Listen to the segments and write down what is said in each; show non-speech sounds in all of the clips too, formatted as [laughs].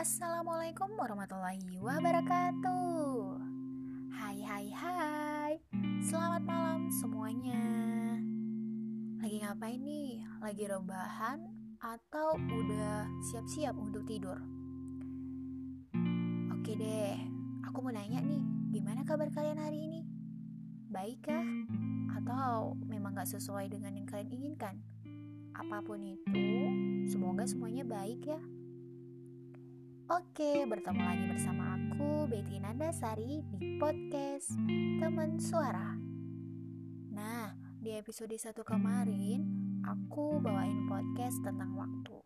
Assalamualaikum warahmatullahi wabarakatuh Hai hai hai Selamat malam semuanya Lagi ngapain nih? Lagi rebahan atau udah siap-siap untuk tidur? Oke deh, aku mau nanya nih Gimana kabar kalian hari ini? Baik kah? Atau memang gak sesuai dengan yang kalian inginkan? Apa pun itu, semoga semuanya baik ya. Oke, bertemu lagi bersama aku Betty Nandasari di podcast Teman Suara. Nah, di episode 1 kemarin aku bawain podcast tentang waktu.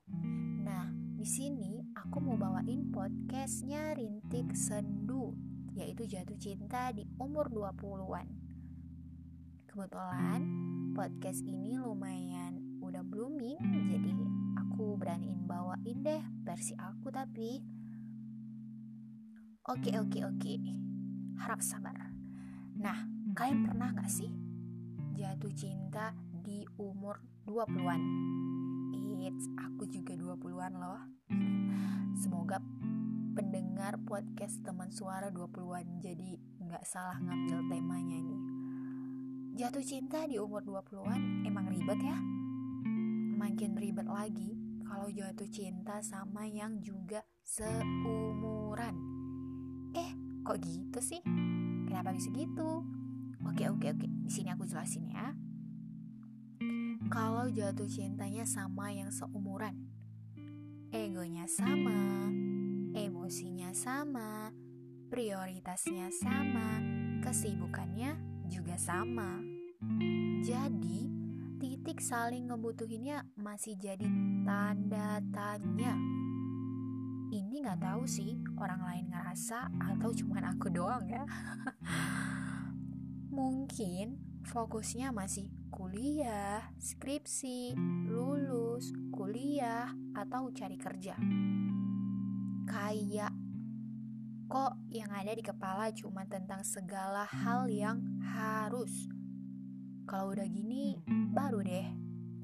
Nah, di sini aku mau bawain podcastnya Rintik Sendu, yaitu jatuh cinta di umur 20-an. Kebetulan podcast ini lumayan udah blooming jadi aku beraniin bawain deh versi aku tapi oke oke oke. Harap sabar. Nah kalian pernah gak sih jatuh cinta di umur 20-an It's aku juga 20-an loh. [laughs] Semoga pendengar podcast teman suara 20-an jadi nggak salah ngambil temanya nih. Jatuh cinta di umur 20-an emang ribet ya? Makin ribet lagi kalau jatuh cinta sama yang juga seumuran. Kok gitu sih? Kenapa bisa gitu? Oke, oke, oke. Di sini aku jelasin ya. Kalau jatuh cintanya sama yang seumuran, egonya sama, emosinya sama, prioritasnya sama, kesibukannya juga sama. Jadi, titik saling ngebutuhinnya masih jadi tanda tanya. Ini nggak tahu sih orang lain ngerasa atau cuma aku doang ya. [laughs] Mungkin fokusnya masih kuliah, skripsi, lulus, kuliah, atau cari kerja. Kayak kok yang ada di kepala cuma tentang segala hal yang harus kalau udah gini, baru deh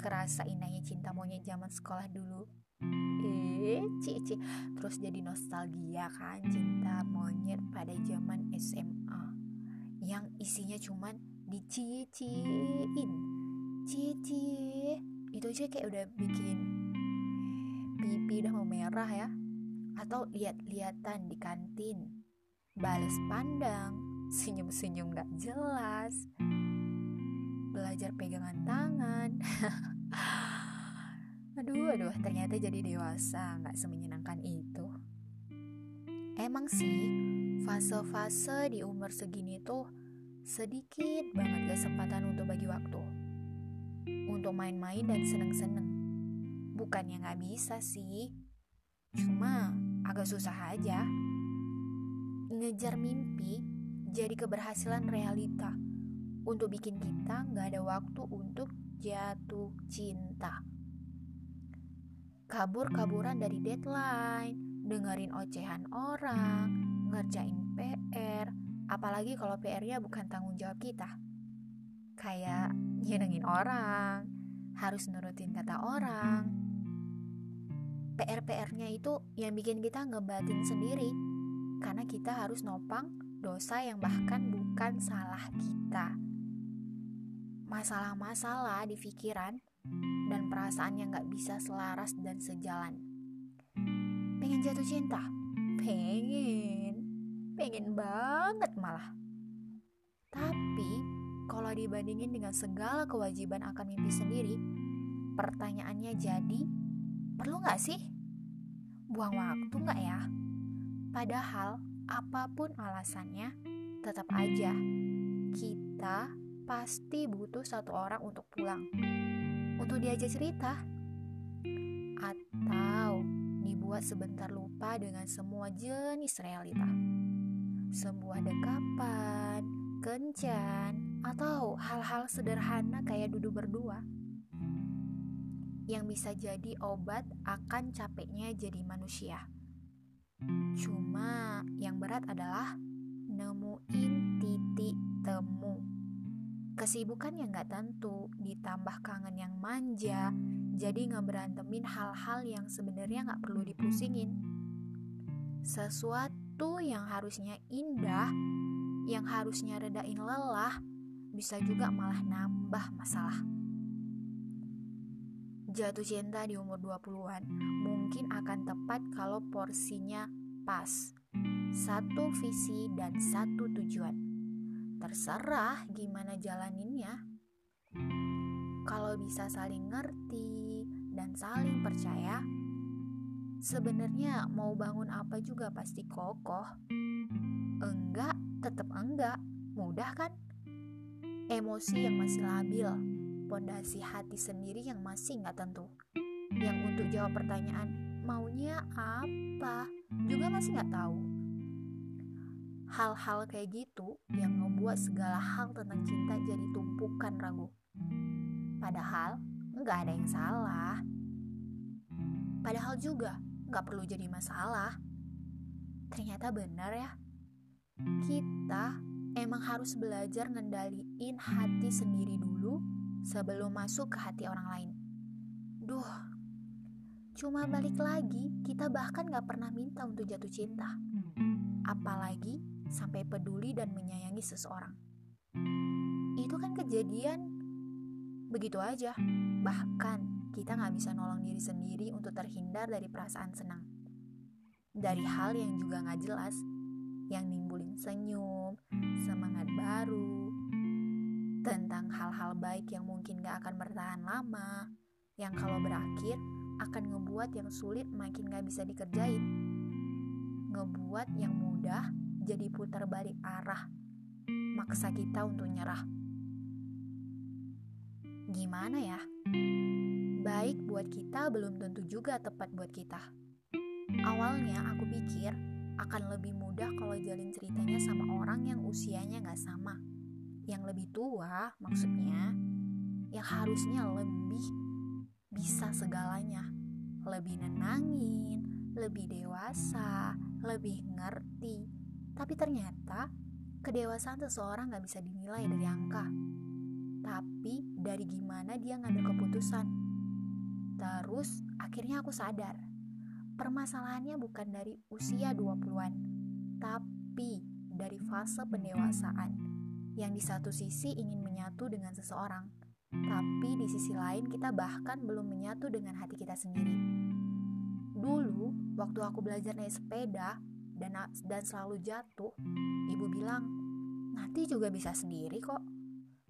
kerasa indahnya cinta monyet zaman sekolah dulu. Eh, cici, terus jadi nostalgia kan cinta monyet pada zaman SMA yang isinya cuman dicicin, cici. Itu aja kayak udah bikin pipi udah mau merah ya. Atau lihat-lihatan di kantin, balas pandang, senyum-senyum gak jelas belajar pegangan tangan. [laughs] aduh, aduh, ternyata jadi dewasa nggak semenyenangkan itu. Emang sih, fase-fase di umur segini tuh sedikit banget kesempatan untuk bagi waktu. Untuk main-main dan seneng-seneng. Bukannya nggak bisa sih, cuma agak susah aja. Ngejar mimpi jadi keberhasilan realita untuk bikin kita nggak ada waktu untuk jatuh cinta. Kabur-kaburan dari deadline, dengerin ocehan orang, ngerjain PR, apalagi kalau PR-nya bukan tanggung jawab kita. Kayak nyenengin orang, harus nurutin kata orang. PR-PR-nya itu yang bikin kita ngebatin sendiri, karena kita harus nopang dosa yang bahkan bukan salah kita masalah-masalah di pikiran dan perasaan yang gak bisa selaras dan sejalan. Pengen jatuh cinta? Pengen. Pengen banget malah. Tapi, kalau dibandingin dengan segala kewajiban akan mimpi sendiri, pertanyaannya jadi, perlu gak sih? Buang waktu gak ya? Padahal, apa pun alasannya, tetap aja kita pasti butuh satu orang untuk pulang, untuk diajak cerita, atau dibuat sebentar lupa dengan semua jenis realita. Sebuah dekapan, kencan, atau hal-hal sederhana kayak duduk berdua yang bisa jadi obat akan capeknya jadi manusia. Cuma yang berat adalah nemuin titik temu Kesibukan yang gak tentu, ditambah kangen yang manja, jadi ngeberantemin hal-hal yang sebenarnya gak perlu dipusingin. Sesuatu yang harusnya indah, yang harusnya redain lelah, bisa juga malah nambah masalah. Jatuh cinta di umur 20-an mungkin akan tepat kalau porsinya pas. Satu visi dan satu tujuan. Terserah gimana jalaninnya. Kalau bisa saling ngerti dan saling percaya, sebenarnya mau bangun apa juga pasti kokoh. Enggak, tetap enggak. Mudah kan? Emosi yang masih labil, pondasi hati sendiri yang masih nggak tentu. Yang untuk jawab pertanyaan, maunya apa, juga masih nggak tahu. Hal-hal kayak gitu yang membuat segala hal tentang cinta jadi tumpukan ragu. Padahal nggak ada yang salah. Padahal juga nggak perlu jadi masalah. Ternyata benar ya, kita emang harus belajar ngendaliin hati sendiri dulu sebelum masuk ke hati orang lain. Duh, cuma balik lagi, kita bahkan gak pernah minta untuk jatuh cinta. Apalagi sampai peduli dan menyayangi seseorang. Itu kan kejadian begitu aja. Bahkan kita gak bisa nolong diri sendiri untuk terhindar dari perasaan senang. Dari hal yang juga gak jelas, yang nimbulin senyum, semangat baru, tentang hal-hal baik yang mungkin gak akan bertahan lama, yang kalau berakhir akan ngebuat yang sulit makin gak bisa dikerjain, ngebuat yang mudah jadi putar balik arah, maksa kita untuk nyerah. Gimana ya? Baik buat kita belum tentu juga tepat buat kita. Awalnya aku pikir akan lebih mudah kalau jalin ceritanya sama orang yang usianya gak sama yang lebih tua maksudnya yang harusnya lebih bisa segalanya lebih nenangin lebih dewasa lebih ngerti tapi ternyata kedewasaan seseorang gak bisa dinilai dari angka tapi dari gimana dia ngambil keputusan terus akhirnya aku sadar permasalahannya bukan dari usia 20-an tapi dari fase pendewasaan yang di satu sisi ingin menyatu dengan seseorang, tapi di sisi lain kita bahkan belum menyatu dengan hati kita sendiri. Dulu, waktu aku belajar naik sepeda dan, dan selalu jatuh, ibu bilang, nanti juga bisa sendiri kok.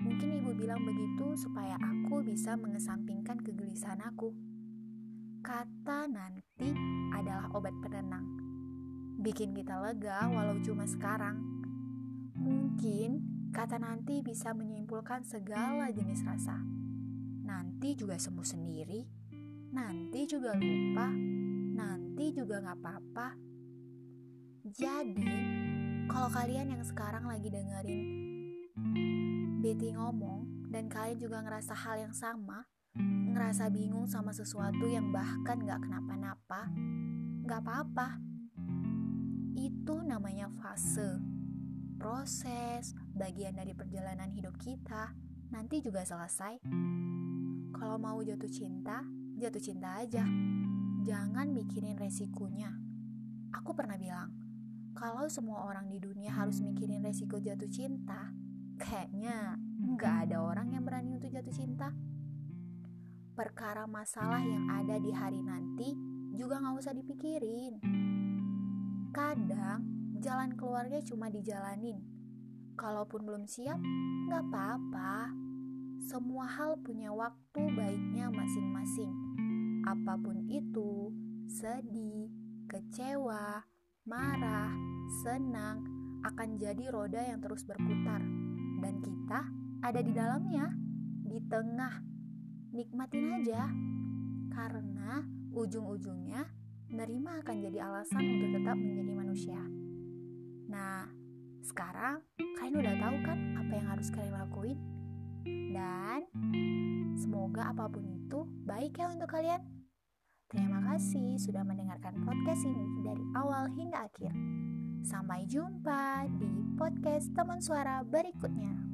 Mungkin ibu bilang begitu supaya aku bisa mengesampingkan kegelisahan aku. Kata nanti adalah obat penenang. Bikin kita lega walau cuma sekarang. Mungkin Kata nanti bisa menyimpulkan segala jenis rasa. Nanti juga sembuh sendiri, nanti juga lupa, nanti juga gak apa-apa. Jadi, kalau kalian yang sekarang lagi dengerin Betty ngomong dan kalian juga ngerasa hal yang sama, ngerasa bingung sama sesuatu yang bahkan gak kenapa-napa, gak apa-apa. Itu namanya fase proses, bagian dari perjalanan hidup kita, nanti juga selesai. Kalau mau jatuh cinta, jatuh cinta aja. Jangan mikirin resikonya. Aku pernah bilang, kalau semua orang di dunia harus mikirin resiko jatuh cinta, kayaknya nggak ada orang yang berani untuk jatuh cinta. Perkara masalah yang ada di hari nanti juga nggak usah dipikirin. Kadang jalan keluarnya cuma dijalanin. Kalaupun belum siap, nggak apa-apa. Semua hal punya waktu baiknya masing-masing. Apa pun itu, sedih, kecewa, marah, senang, akan jadi roda yang terus berputar. Dan kita ada di dalamnya, di tengah. Nikmatin aja. Karena ujung-ujungnya nerima akan jadi alasan untuk tetap menjadi manusia. Nah, sekarang kalian udah tahu kan apa yang harus kalian lakuin? Dan semoga apa pun itu baik ya untuk kalian. Terima kasih sudah mendengarkan podcast ini dari awal hingga akhir. Sampai jumpa di podcast teman suara berikutnya.